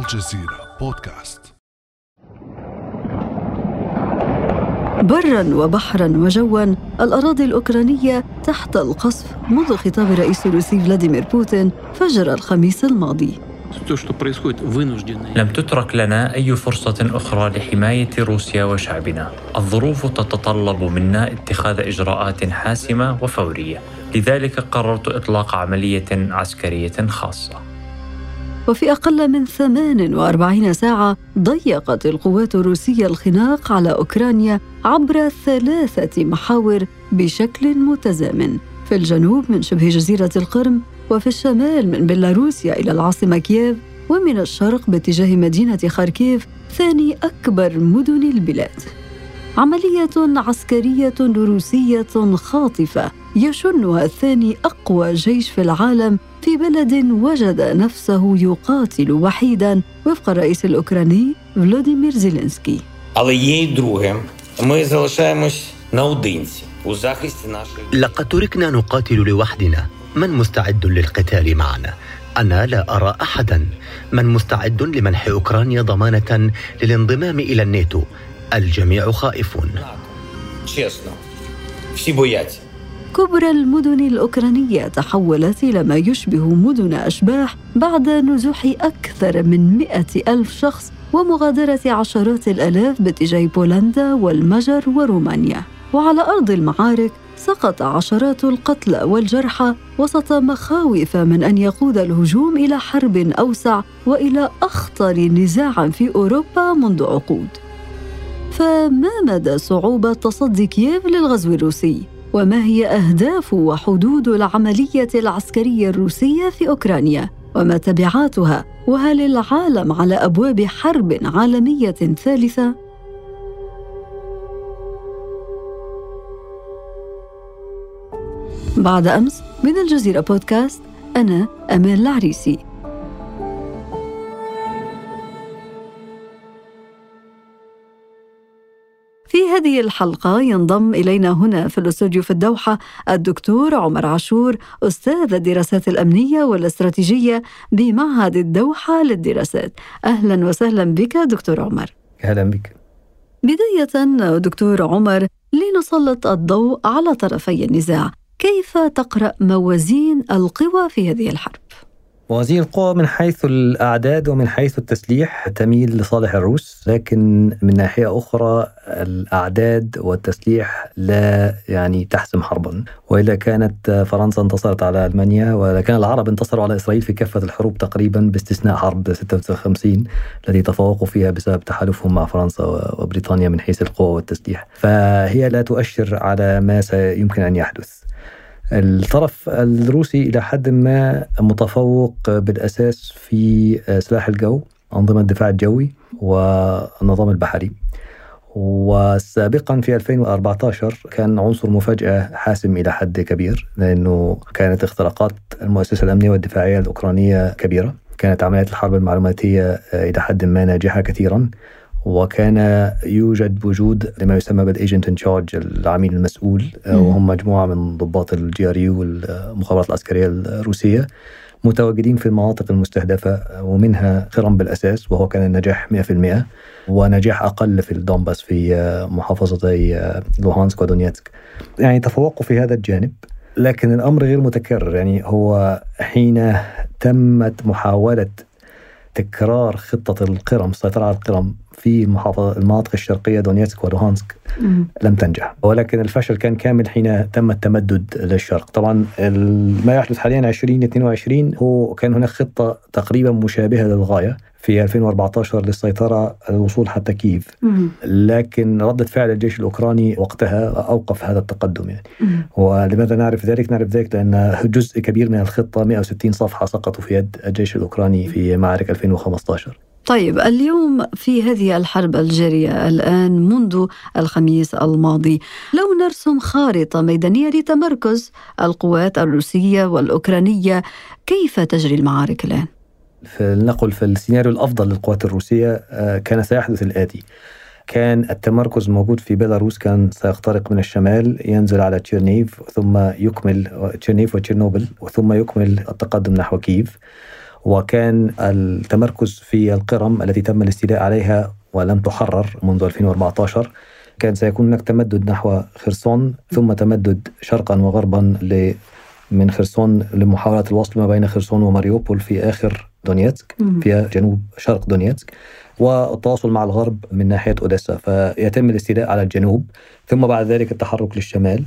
الجزيرة بودكاست. برا وبحرا وجوا الأراضي الأوكرانية تحت القصف. منذ خطاب الرئيس الروسي فلاديمير بوتين فجر الخميس الماضي. لم تترك لنا أي فرصة أخرى لحماية روسيا وشعبنا. الظروف تتطلب منا اتخاذ إجراءات حاسمة وفورية، لذلك قررت إطلاق عملية عسكرية خاصة. وفي أقل من 48 ساعة ضيقت القوات الروسية الخناق على أوكرانيا عبر ثلاثة محاور بشكل متزامن في الجنوب من شبه جزيرة القرم وفي الشمال من بيلاروسيا إلى العاصمة كييف ومن الشرق باتجاه مدينة خاركيف ثاني أكبر مدن البلاد. عملية عسكرية روسية خاطفة يشنها الثاني أقوى جيش في العالم في بلد وجد نفسه يقاتل وحيدا وفق الرئيس الأوكراني فلاديمير زيلينسكي. لقد تركنا نقاتل لوحدنا، من مستعد للقتال معنا؟ أنا لا أرى أحدا. من مستعد لمنح أوكرانيا ضمانة للانضمام إلى الناتو؟ الجميع خائفون. كبرى المدن الأوكرانية تحولت إلى ما يشبه مدن أشباح بعد نزوح أكثر من مئة ألف شخص ومغادرة عشرات الآلاف باتجاه بولندا والمجر ورومانيا وعلى أرض المعارك سقط عشرات القتلى والجرحى وسط مخاوف من أن يقود الهجوم إلى حرب أوسع وإلى أخطر نزاع في أوروبا منذ عقود فما مدى صعوبة تصدي كييف للغزو الروسي؟ وما هي أهداف وحدود العملية العسكرية الروسية في أوكرانيا؟ وما تبعاتها؟ وهل العالم على أبواب حرب عالمية ثالثة؟ بعد أمس من الجزيرة بودكاست أنا أمال العريسي هذه الحلقة ينضم إلينا هنا في الأستوديو في الدوحة الدكتور عمر عاشور أستاذ الدراسات الأمنية والاستراتيجية بمعهد الدوحة للدراسات. أهلا وسهلا بك دكتور عمر. أهلا بك. بداية دكتور عمر لنسلط الضوء على طرفي النزاع. كيف تقرأ موازين القوى في هذه الحرب؟ موازين القوى من حيث الأعداد ومن حيث التسليح تميل لصالح الروس لكن من ناحية أخرى الأعداد والتسليح لا يعني تحسم حربا. وإذا كانت فرنسا انتصرت على ألمانيا وإذا كان العرب انتصروا على إسرائيل في كافة الحروب تقريبا باستثناء حرب 56 التي تفوقوا فيها بسبب تحالفهم مع فرنسا وبريطانيا من حيث القوة والتسليح. فهي لا تؤشر على ما سيمكن أن يحدث. الطرف الروسي إلى حد ما متفوق بالأساس في سلاح الجو أنظمة الدفاع الجوي والنظام البحري. وسابقا في 2014 كان عنصر مفاجأة حاسم إلى حد كبير لأنه كانت اختراقات المؤسسة الأمنية والدفاعية الأوكرانية كبيرة. كانت عمليات الحرب المعلوماتية إلى حد ما ناجحة كثيرا. وكان يوجد وجود لما يسمى بال agent in charge العميل المسؤول وهم مجموعة من ضباط ال GRU والمخابرات العسكرية الروسية متواجدين في المناطق المستهدفة ومنها قرم بالأساس وهو كان النجاح 100% ونجاح أقل في الدونباس في محافظتي لوهانسك ودونيتسك. يعني تفوقوا في هذا الجانب لكن الأمر غير متكرر يعني هو حين تمت محاولة تكرار خطة القرم السيطرة على القرم في المحافظة المناطق الشرقية دونيتسك ولوهانسك لم تنجح. ولكن الفشل كان كامل حين تم التمدد للشرق. طبعا ما يحدث حاليا 2022 هو كان هناك خطة تقريبا مشابهة للغاية. في 2014 للسيطرة الوصول حتى كييف. لكن ردة فعل الجيش الأوكراني وقتها أوقف هذا التقدم يعني. ولماذا نعرف ذلك؟ نعرف ذلك لأن جزء كبير من الخطة 160 صفحة سقطوا في يد الجيش الأوكراني في معركة 2015 طيب اليوم في هذه الحرب الجارية الآن منذ الخميس الماضي لو نرسم خارطة ميدانية لتمركز القوات الروسية والأوكرانية كيف تجري المعارك الآن؟ فلنقل في السيناريو الأفضل للقوات الروسية كان سيحدث الآتي. كان التمركز موجود في بيلاروس كان سيخترق من الشمال ينزل على تشيرنيهيف ثم يكمل تشيرنيهيف وتشيرنوبل ثم يكمل التقدم نحو كييف. وكان التمركز في القرم التي تم الاستيلاء عليها ولم تحرر منذ 2014 كان سيكون هناك تمدد نحو خرسون ثم تمدد شرقا وغربا من خرسون لمحاولة الوصل ما بين خرسون وماريوبول في آخر دونيتسك في جنوب شرق دونيتسك والتواصل مع الغرب من ناحية أوديسا فيتم الاستيلاء على الجنوب ثم بعد ذلك التحرك للشمال.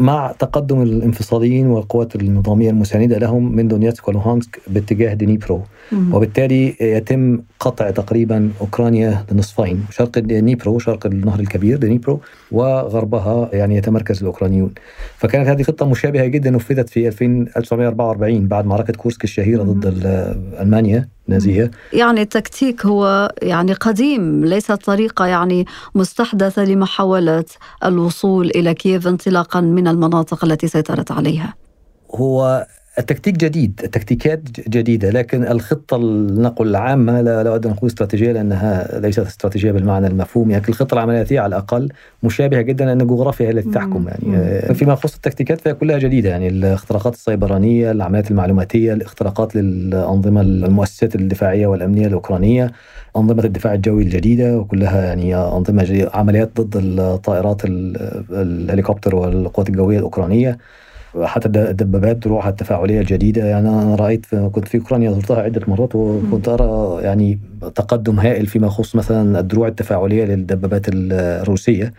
مع تقدم الانفصاليين والقوات النظامية المساندة لهم من دونيتسك ولوهانسك باتجاه دنيبرو. وبالتالي يتم قطع تقريبا أوكرانيا لنصفين شرق دنيبرو شرق النهر الكبير دنيبرو وغربها يعني يتمركز الأوكرانيون. فكانت هذه خطة مشابهة جدا نفذت في 1944 بعد معركة كورسك الشهيرة ضد ألمانيا. النازية يعني التكتيك هو يعني قديم ليس طريقة يعني مستحدثة لمحاولة الوصول إلى كييف انطلاقا من المناطق التي سيطرت عليها. هو التكتيك جديد التكتيكات جديدة لكن الخطة لنقل العامة لا أود أن نقول استراتيجية لأنها ليست استراتيجية بالمعنى المفهوم. لكن الخطة العملياتية على الأقل مشابهة جدا لأن الجغرافيا هي التي تحكم. يعني فيما يخص التكتيكات فهي كلها جديدة. يعني الاختراقات السيبرانية العمليات المعلوماتية الاختراقات للأنظمة المؤسسات الدفاعية والأمنية الأوكرانية أنظمة الدفاع الجوي الجديدة وكلها يعني أنظمة جديدة عمليات ضد الطائرات الهليكوبتر والقوات الجوية الأوكرانية. حتى الدبابات دروعها التفاعلية الجديدة. يعني أنا رأيت كنت في أوكرانيا زرتها عدة مرات وكنت أرى يعني تقدم هائل فيما يخص مثلا الدروع التفاعلية للدبابات الروسية.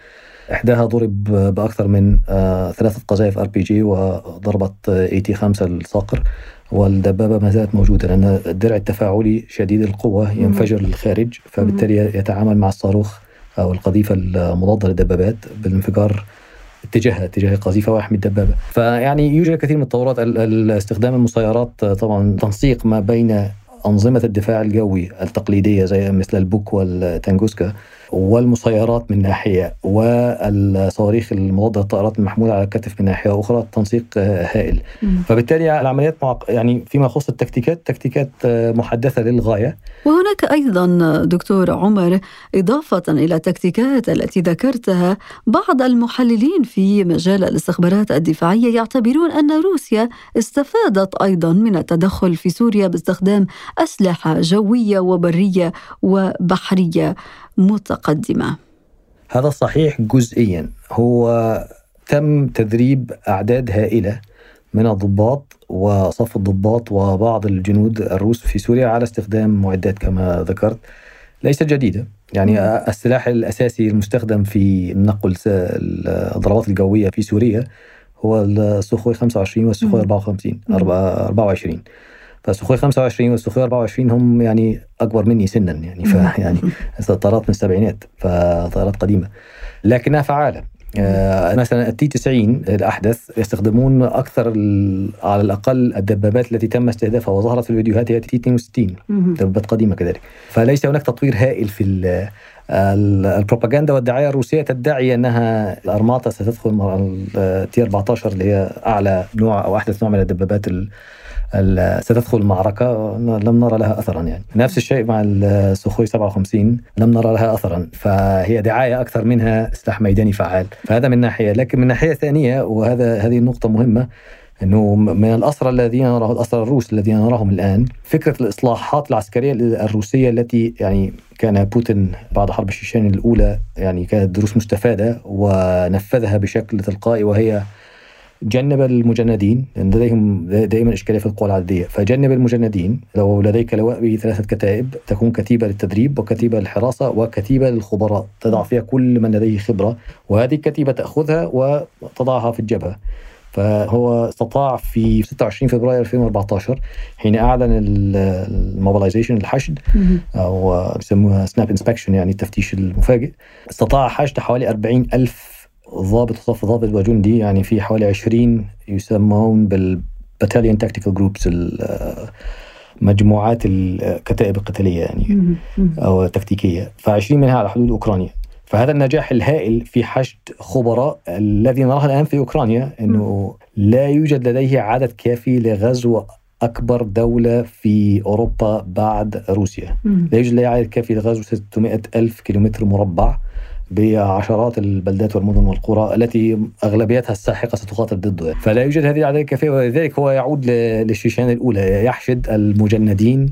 إحداها ضرب بأكثر من آه ثلاثة قذائف آر بي جي وضربت إي تي 5 الصقر والدبابة ما زالت موجودة لأن الدرع التفاعلي شديد القوة ينفجر للخارج فبالتالي يتعامل مع الصاروخ أو القذيفة المضادة للدبابات بالانفجار اتجاهها اتجاه القذيفة ويحمي الدبابة. فيعني يوجد كثير من التطورات استخدام المسيرات طبعا تنسيق ما بين أنظمة الدفاع الجوي التقليدية زي مثل البوك والتانجوسكا والمسيرات من ناحية والصواريخ المضادة للطائرات المحمولة على الكتف من ناحية أخرى تنسيق هائل. مم. فبالتالي العمليات يعني فيما يخص التكتيكات تكتيكات محدثة للغاية. وهناك أيضا دكتور عمر إضافة إلى التكتيكات التي ذكرتها بعض المحللين في مجال الاستخبارات الدفاعية يعتبرون أن روسيا استفادت أيضا من التدخل في سوريا باستخدام أسلحة جوية وبرية وبحرية. متقدمة. هذا صحيح جزئيا. هو تم تدريب أعداد هائلة من الضباط وصف الضباط وبعض الجنود الروس في سوريا على استخدام معدات كما ذكرت. ليست جديدة. يعني السلاح الأساسي المستخدم في نقل الضربات الجوية في سوريا هو السخوي 25 والسخوي 54 24 فسخوي 25 والسخوي 24 هم يعني أكبر مني سنا يعني فيعني طائرات من السبعينات فطائرات قديمة. لكنها فعالة. آه مثلا التي 90 الأحدث يستخدمون أكثر على الأقل الدبابات التي تم استهدافها وظهرت في الفيديوهات هي تي 62 دبابات قديمة كذلك. فليس هناك تطوير هائل في البروباغندا والدعاية الروسية تدعي أنها الأرماطة ستدخل مع التي 14 اللي هي أعلى نوع أو أحدث نوع من الدبابات ستدخل المعركة لم نرى لها أثرا يعني. نفس الشيء مع السخوي 57 لم نرى لها أثرا. فهي دعاية أكثر منها سلاح ميداني فعال. فهذا من ناحية لكن من ناحية ثانية وهذا هذه النقطة مهمة إنه من الأسرى الذين نراه الأسرى الروس الذين نراهم الآن فكرة الإصلاحات العسكرية الروسية التي يعني كان بوتين بعد حرب الشيشان الأولى يعني كانت دروس مستفادة ونفذها بشكل تلقائي وهي جنب المجندين لأن لديهم دائما إشكالية في القوى العدديه فجنب المجندين لو لديك لواء بثلاثه كتائب تكون كتيبة للتدريب وكتيبة للحراسة وكتيبة للخبراء. تضع فيها كل من لديه خبرة وهذه الكتيبة تأخذها وتضعها في الجبهة. فهو استطاع في 26 فبراير 2014 حين أعلن ال mobilization الحشد أو يسموها snap inspection يعني التفتيش المفاجئ. استطاع حشد حوالي 40 ألف ضابط وصف ضابط وجندي يعني في حوالي 20 يسمون بال battalion tactical groups مجموعات الكتائب القتاليه يعني أو تكتيكية. ف20 منها على حدود أوكرانيا. فهذا النجاح الهائل في حشد خبراء الذي نراه الآن في أوكرانيا إنه لا يوجد لديه عدد كافي لغزو أكبر دولة في أوروبا بعد روسيا. لا يوجد لديه عدد كافي لغزو 600 ألف كيلومتر مربع. بعشرات البلدات والمدن والقرى التي أغلبيتها الساحقة ستقاتل ضده. فلا يوجد هذه الاعداد الكافية ولذلك هو يعود للشيشان الأولى. يحشد المجندين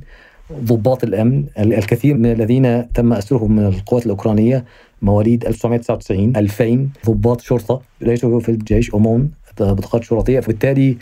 ضباط الأمن الكثير من الذين تم أسرهم من القوات الأوكرانية مواليد 1999 2000 ضباط شرطة ليسوا في الجيش امون بطاقات شرطية. فبالتالي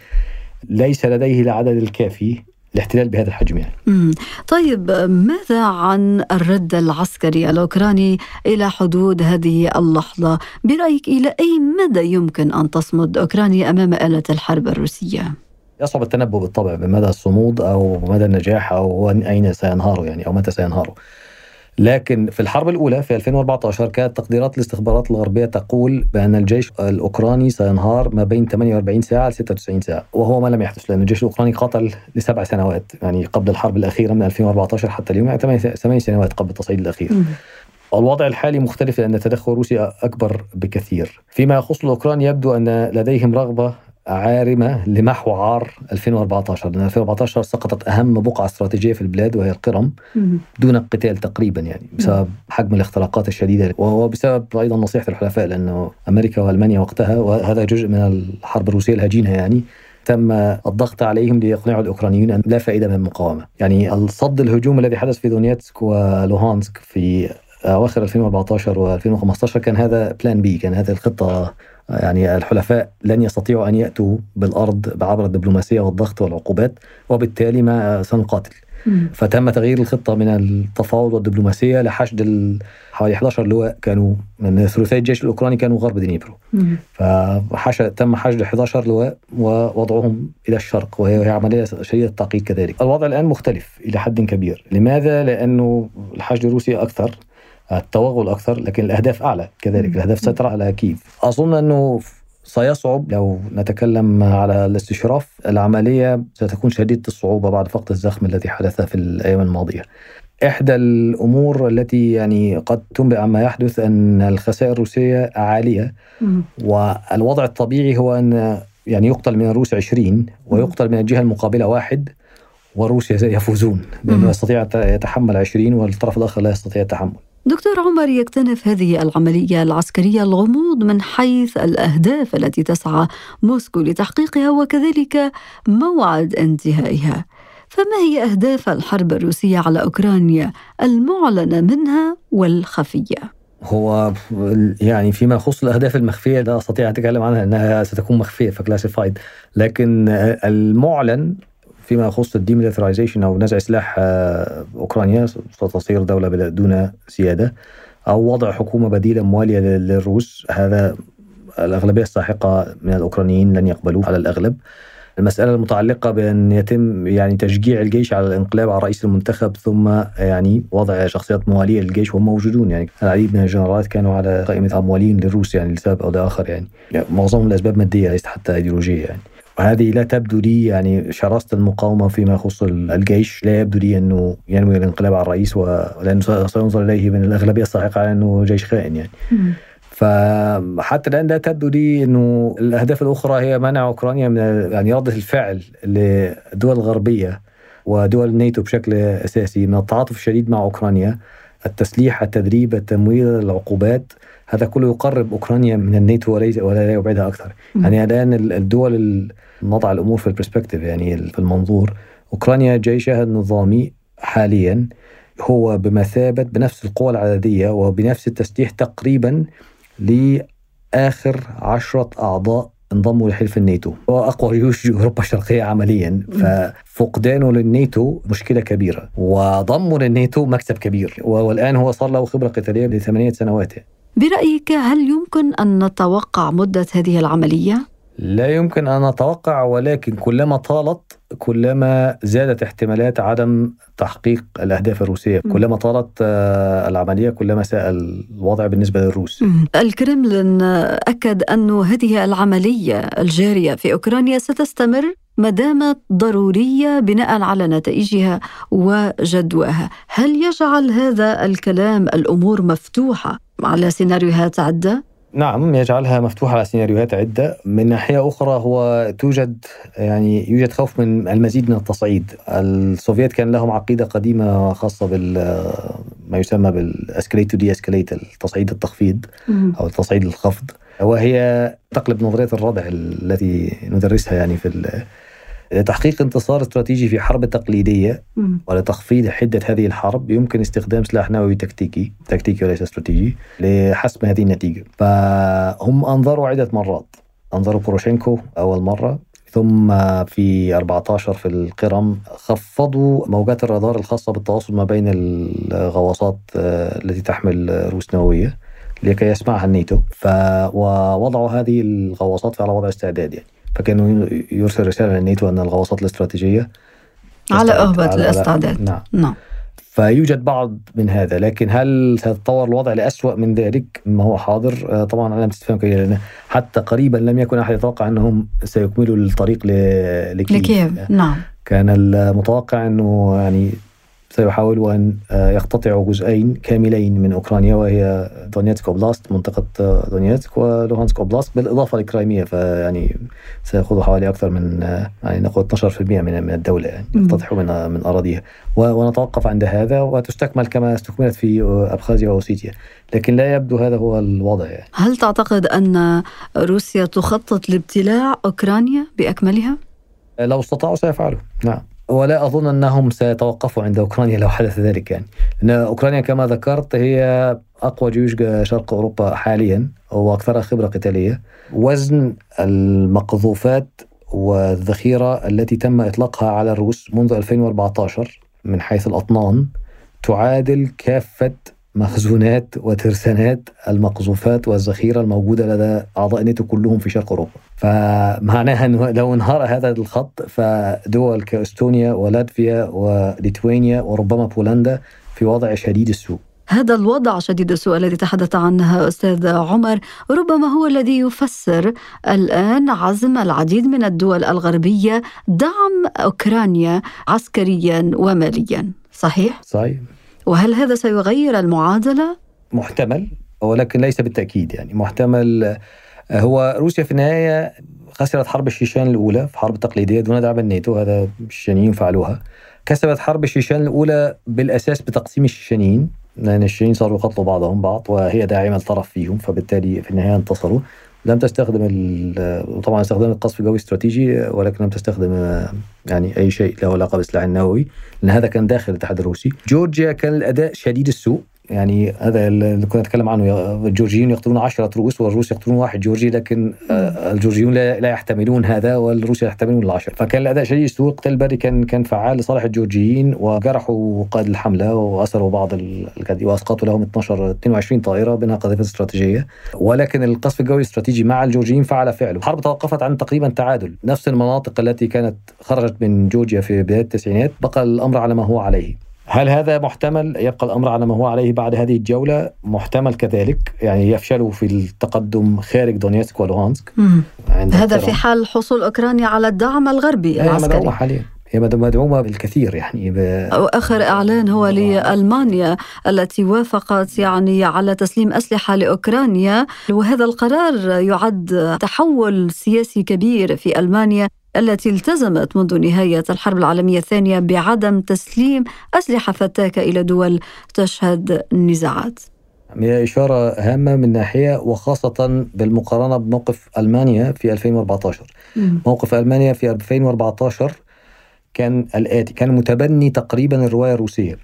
ليس لديه العدد الكافي الاحتلال بهذا الحجم يعني. طيب ماذا عن الرد العسكري الأوكراني إلى حدود هذه اللحظة؟ برأيك إلى أي مدى يمكن أن تصمد أوكرانيا أمام آلة الحرب الروسية؟ يصعب التنبؤ بالطبع بمدى الصمود أو مدى النجاح أو أين سينهاروا يعني أو متى سينهاروا. لكن في الحرب الأولى في 2014 كانت تقديرات الاستخبارات الغربية تقول بأن الجيش الأوكراني سينهار ما بين 48 ساعة ل 96 ساعة وهو ما لم يحدث لأن الجيش الأوكراني قاتل لسبع سنوات يعني قبل الحرب الأخيرة من 2014 حتى اليوم يعني ثمان سنوات قبل التصعيد الأخير. الوضع الحالي مختلف لأن تدخل روسيا أكبر بكثير. فيما يخص الأوكران يبدو أن لديهم رغبة عارمة لمحو عار 2014 لأن 2014 سقطت أهم بقعة استراتيجية في البلاد وهي القرم دون قتال تقريبا يعني بسبب حجم الاختراقات الشديدة. وبسبب أيضا نصيحة الحلفاء لأنه أمريكا وألمانيا وقتها وهذا جزء من الحرب الروسية الهجينة يعني تم الضغط عليهم ليقنعوا الأوكرانيين أن لا فائدة من المقاومة، يعني الصد الهجوم الذي حدث في دونيتسك ولوهانسك في أواخر 2014 و2015 كان هذا plan B كان هذه الخطة يعني الحلفاء لن يستطيعوا أن يأتوا بالأرض عبر الدبلوماسية والضغط والعقوبات وبالتالي ما سنقاتل. فتم تغيير الخطة من التفاوض والدبلوماسية لحشد حوالي 11 لواء كانوا من ثلثي الجيش الأوكراني كانوا غرب دنيبرو فحش تم حشد 11 لواء ووضعهم إلى الشرق وهي عملية شديده التعقيد كذلك. الوضع الآن مختلف إلى حد كبير، لماذا؟ لأنه الحشد الروسي أكثر التوغل أكثر لكن الأهداف أعلى كذلك. الأهداف سترى على كيف. أظن أنه سيصعب لو نتكلم على الاستشراف العملية ستكون شديده الصعوبة بعد فقد الزخم الذي حدث في الأيام الماضية. إحدى الأمور التي يعني قد تنبئ عما يحدث أن الخسائر الروسية عالية. والوضع الطبيعي هو أن يعني يقتل من الروس 20 ويقتل من الجهة المقابلة واحد وروسيا يفوزون لأنه يستطيع يتحمل 20 والطرف الآخر لا يستطيع التحمل. دكتور عمر يكتنف هذه العملية العسكرية الغموض من حيث الأهداف التي تسعى موسكو لتحقيقها وكذلك موعد انتهائها فما هي أهداف الحرب الروسية على أوكرانيا المعلنة منها والخفية؟ هو يعني فيما يخص الأهداف المخفية لا أستطيع ان أتكلم عنها انها ستكون مخفية فكلاسيفايد لكن المعلن فيما يخص الديميليترايزيشن أو نزع سلاح آه، أوكرانيا ستصير دولة دون سياده أو وضع حكومة بديلة موالية للروس هذا الأغلبية الساحقة من الأوكرانيين لن يقبلوه على الأغلب. المسألة المتعلقة بأن يتم يعني تشجيع الجيش على الانقلاب على رئيس المنتخب ثم يعني وضع شخصيات موالية للجيش وهم موجودون يعني العديد من الجنرالات كانوا على قائمة موالين للروس يعني لسبب أو لآخر يعني, يعني معظمهم لأسباب مادية ليست حتى إيديولوجية يعني. وهذه لا تبدو لي يعني شراسة المقاومة فيما يخص الجيش. لا يبدو لي أنه ينوي الانقلاب على الرئيس ولأنه سينظر إليه من الأغلبية الساحقة على أنه جيش خائن يعني. فحتى الآن لا تبدو لي أنه الأهداف الأخرى هي منع أوكرانيا من يعني رده الفعل للدول الغربيه ودول الناتو بشكل أساسي من التعاطف الشديد مع أوكرانيا التسليح التدريب التمويل العقوبات. هذا كله يقرب أوكرانيا من الناتو وليس ولا يبعدها أكثر. يعني الآن الدول نضع الأمور في البرسبكتيف يعني في المنظور. أوكرانيا جيشها النظامي حاليا هو بمثابة بنفس القوى العددية وبنفس التسليح تقريبا لآخر عشرة أعضاء انضموا لحلف الناتو. هو أقوى جيوش أوروبا الشرقية عمليا ففقدانه للناتو مشكلة كبيرة. وضمه للناتو مكسب كبير. والآن هو صار له خبرة قتالية لثمانية سنوات. برأيك هل يمكن أن نتوقع مدة هذه العملية؟ لا يمكن أن نتوقع ولكن كلما طالت كلما زادت احتمالات عدم تحقيق الأهداف الروسية،. كلما طالت آه، العملية كلما ساء الوضع بالنسبة للروس. الكرملين أكد أن هذه العملية الجارية في أوكرانيا ستستمر ما دامت ضرورية بناء على نتائجها وجدواها، هل يجعل هذا الكلام الأمور مفتوحة على سيناريوهات عدة؟ نعم يجعلها مفتوحة على سيناريوهات عدة. من ناحية أخرى هو توجد يعني يوجد خوف من المزيد من التصعيد. السوفيت كان لهم عقيدة قديمة خاصة بال ما يسمى بال escalate to de-escalate التصعيد التخفيض أو التصعيد الخفض. وهي تقلب نظرية الردع التي ندرسها يعني في لتحقيق انتصار استراتيجي في حرب تقليدية ولتخفيض حدة هذه الحرب يمكن استخدام سلاح نووي تكتيكي تكتيكي وليس استراتيجي لحسم هذه النتيجة. فهم أنذروا عدة مرات. أنذروا بوروشينكو أول مرة ثم في 14 في القرم خفضوا موجات الرادار الخاصة بالتواصل ما بين الغواصات آه، التي تحمل رؤوس نووية لكي يسمعها الناتو. ووضعوا هذه الغواصات على وضع استعداد يعني. فكانوا يرسل رسالة للناتو أن الغواصات الاستراتيجية على أهبة الاستعداد. نعم. نعم. فيوجد بعض من هذا لكن هل سيتطور الوضع لأسوأ من ذلك؟ ما هو حاضر. آه، طبعا علامة استفهام كبيرة لأن حتى قريبا لم يكن أحد يتوقع أنهم سيكملوا الطريق لكييف. لكييف. نعم. كان المتوقع أنه يعني سيحاولوا أن آه، يقتطعوا جزئين كاملين من أوكرانيا وهي دونيتسك oblast منطقة آه، دونيتسك ولوهانسك oblast بالإضافة ل Crimea فيعني سيأخذوا حوالي أكثر من آه، يعني نقول 12% من من الدولة يعني يقتطعوا من من أراضيها. ونتوقف عند هذا وتستكمل كما استكملت في أبخازيا وأوسيتيا. لكن لا يبدو هذا هو الوضع يعني. هل تعتقد أن روسيا تخطط لابتلاع أوكرانيا بأكملها؟ لو استطاعوا سيفعلوا. نعم. ولا أظن أنهم سيتوقفوا عند أوكرانيا لو حدث ذلك يعني. لأن أوكرانيا كما ذكرت هي أقوى جيوش شرق أوروبا حاليا واكثرها خبرة قتالية. وزن المقذوفات والذخيرة التي تم إطلاقها على الروس منذ 2014 من حيث الأطنان تعادل كافة مخزونات وترسانات المقذوفات والذخيرة الموجودة لدى أعضاء نيتو كلهم في شرق أوروبا. فمعناها إنه لو انهار هذا الخط فدول كإستونيا ولاتفيا وليتوانيا وربما بولندا في وضع شديد السوء. هذا الوضع شديد السوء الذي تحدث عنه أستاذ عمر ربما هو الذي يفسر الآن عزم العديد من الدول الغربية دعم أوكرانيا عسكريا وماليا، صحيح؟ صحيح وهل هذا سيغير المعادلة؟ محتمل ولكن ليس بالتأكيد يعني. محتمل هو روسيا في النهاية خسرت حرب الشيشان الأولى في حرب تقليدية دون دعم الناتو هذا الشيشانيين فعلوها. كسبت حرب الشيشان الأولى بالأساس بتقسيم الشيشانيين لأن الشيشانيين صاروا يقتلوا بعضهم بعض وهي داعمة الطرف فيهم فبالتالي في النهاية انتصروا. لم تستخدم وطبعا استخدمت قصف جوي استراتيجي ولكن لم تستخدم يعني أي شيء له علاقة بالسلاح النووي لأن هذا كان داخل الاتحاد الروسي. جورجيا كان الأداء شديد السوء يعني هذا اللي كنا نتكلم عنه الجورجيين يقتلون عشرة روس والروس يقتلون واحد جورجي لكن آه، الجورجيون لا يحتملون هذا والروس يحتملون العشر فكان الأداء شديد السوء القتال البري كان كان فعال لصالح الجورجيين وجرحوا قائد الحملة وأسروا بعض وأسقطوا لهم 12 22 طائرة بينها قذيفه استراتيجية. ولكن القصف الجوي الاستراتيجي مع الجورجيين فعل فعله. الحرب توقفت عن تقريبا تعادل. نفس المناطق التي كانت خرجت من جورجيا في بداية التسعينات بقى الأمر على ما هو عليه. هل هذا محتمل؟ يبقى الأمر على ما هو عليه بعد هذه الجولة؟ محتمل كذلك يعني يفشلوا في التقدم خارج دونيتسك ولوهانسك هذا في حال حصول أوكرانيا على الدعم الغربي. العسكري. حاليا. هي مدعومة بالكثير يعني ب... آخر إعلان هو لألمانيا التي وافقت يعني على تسليم أسلحة لأوكرانيا. وهذا القرار يعد تحول سياسي كبير في ألمانيا. التي التزمت منذ نهاية الحرب العالمية الثانية بعدم تسليم أسلحة فتاكة إلى دول تشهد نزاعات هي إشارة هامة من ناحية وخاصة بالمقارنة بموقف ألمانيا في 2014 موقف ألمانيا في 2014 كان الآتي كان متبني تقريبا الرواية الروسية.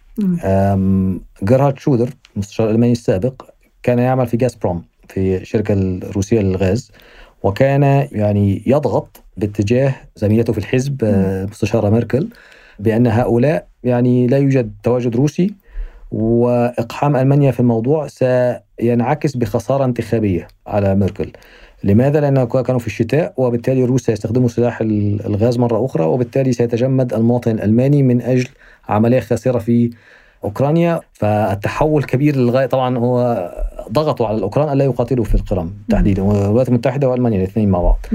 جيرهارد شرودر المستشار الألماني السابق كان يعمل في جازبروم في الشركة الروسية للغاز وكان يعني يضغط باتجاه زميلته في الحزب المستشاره ميركل بأن هؤلاء يعني لا يوجد تواجد روسي وإقحام ألمانيا في الموضوع سينعكس بخسارة انتخابية على ميركل. لماذا؟ لأن كانوا في الشتاء وبالتالي الروس سيستخدموا سلاح الغاز مرة أخرى وبالتالي سيتجمد المواطن الألماني من أجل عملية خاسرة في أوكرانيا. فالتحول كبير للغاية طبعا هو ضغطوا على الأوكران ألا يقاتلوا في القرم تحديدا والولايات المتحدة وألمانيا الاثنين مع بعض.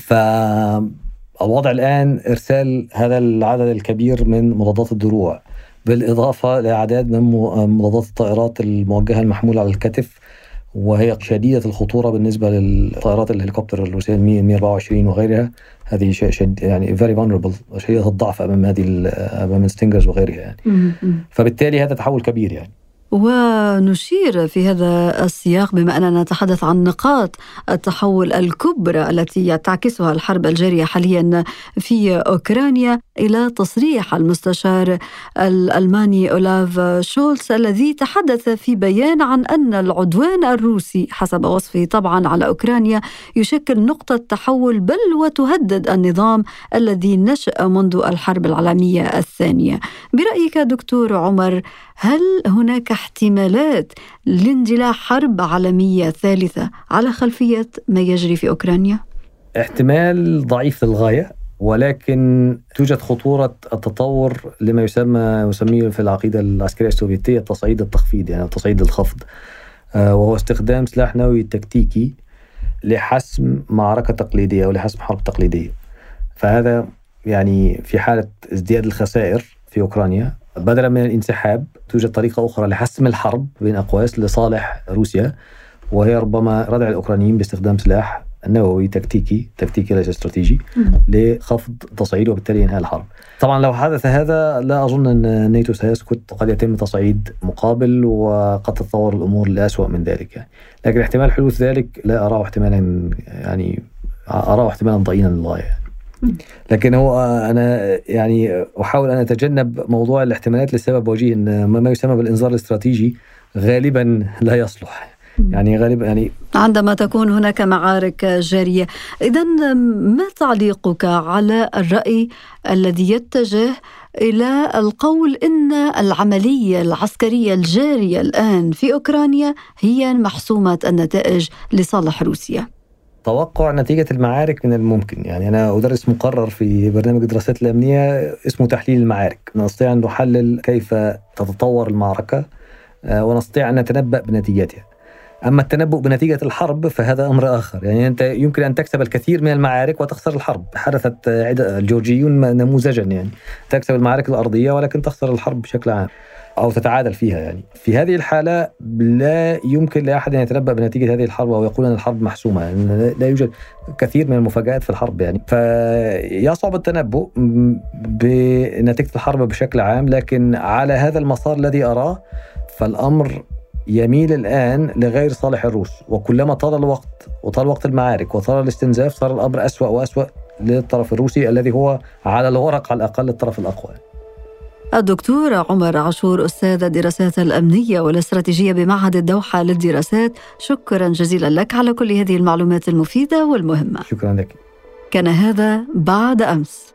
فالوضع الآن إرسال هذا العدد الكبير من مضادات الدروع بالإضافة لأعداد من مضادات الطائرات الموجهة المحمولة على الكتف وهي شديدة الخطورة بالنسبة للطائرات الهليكوبتر الروسية 124 وغيرها. هذه شد يعني very vulnerable شديدة الضعف أمام هذه أمام ال Stingers وغيرها يعني. فبالتالي هذا تحول كبير يعني. ونشير في هذا السياق بما أننا نتحدث عن نقاط التحول الكبرى التي تعكسها الحرب الجارية حاليا في أوكرانيا إلى تصريح المستشار الالماني أولاف شولتز الذي تحدث في بيان عن أن العدوان الروسي حسب وصفه طبعا على أوكرانيا يشكل نقطة تحول بل وتهدد النظام الذي نشأ منذ الحرب العالمية الثانية. برأيك دكتور عمر هل هناك احتمالات لاندلاع حرب عالمية ثالثة على خلفية ما يجري في أوكرانيا؟ احتمال ضعيف للغايه ولكن توجد خطورة التطور لما يسمى يسميه في العقيدة العسكرية السوفيتية تصعيد التخفيض يعني تصعيد الخفض آه، وهو استخدام سلاح نووي تكتيكي لحسم معركة تقليدية أو لحسم حرب تقليدية فهذا يعني في حالة ازدياد الخسائر في أوكرانيا بدلا من الانسحاب توجد طريقة أخرى لحسم الحرب بين أقواس لصالح روسيا وهي ربما ردع الأوكرانيين باستخدام سلاح نووي تكتيكي تكتيكي ليس استراتيجي لخفض تصعيد وبالتالي إنهاء الحرب. طبعا لو حدث هذا لا أظن أن الناتو سيسكت قد يتم تصعيد مقابل وقد تتطور الأمور لاسوء من ذلك يعني. لكن احتمال حدوث ذلك لا أراه احتمالا يعني أراه احتمالا ضئيلا للغاية. لكن هو أنا يعني أحاول أن أتجنب موضوع الاحتمالات لسبب وجيه إن ما يسمى بالإنذار الاستراتيجي غالبا لا يصلح. يعني غالبا يعني عندما تكون هناك معارك جارية. اذا ما تعليقك على الرأي الذي يتجه إلى القول إن العملية العسكرية الجارية الآن في أوكرانيا هي محسومة النتائج لصالح روسيا؟ توقع نتيجة المعارك من الممكن. يعني أنا أدرس مقرر في برنامج الدراسات الأمنية اسمه تحليل المعارك. نستطيع أن نحلل كيف تتطور المعركة آه، ونستطيع أن نتنبأ بنتيجتها. أما التنبؤ بنتيجة الحرب فهذا أمر آخر. يعني أنت يمكن أن تكسب الكثير من المعارك وتخسر الحرب. حدثت الجورجيون نموذجا يعني. تكسب المعارك الأرضية ولكن تخسر الحرب بشكل عام. أو تتعادل فيها يعني. في هذه الحالة لا يمكن لأحد أن يتنبأ بنتيجة هذه الحرب أو يقول أن الحرب محسومة يعني لا يوجد كثير من المفاجآت في الحرب يعني. فيصعب التنبؤ بنتيجة الحرب بشكل عام لكن على هذا المسار الذي أراه فالأمر يميل الآن لغير صالح الروس. وكلما طال الوقت وطال وقت المعارك وطال الاستنزاف صار الأمر أسوأ وأسوأ للطرف الروسي الذي هو على الورق على الأقل الطرف الأقوى. الدكتور عمر عاشور أستاذ الدراسات الأمنية والاستراتيجية بمعهد الدوحة للدراسات. شكرا جزيلا لك على كل هذه المعلومات المفيدة والمهمة. شكرا لك. كان هذا بعد أمس.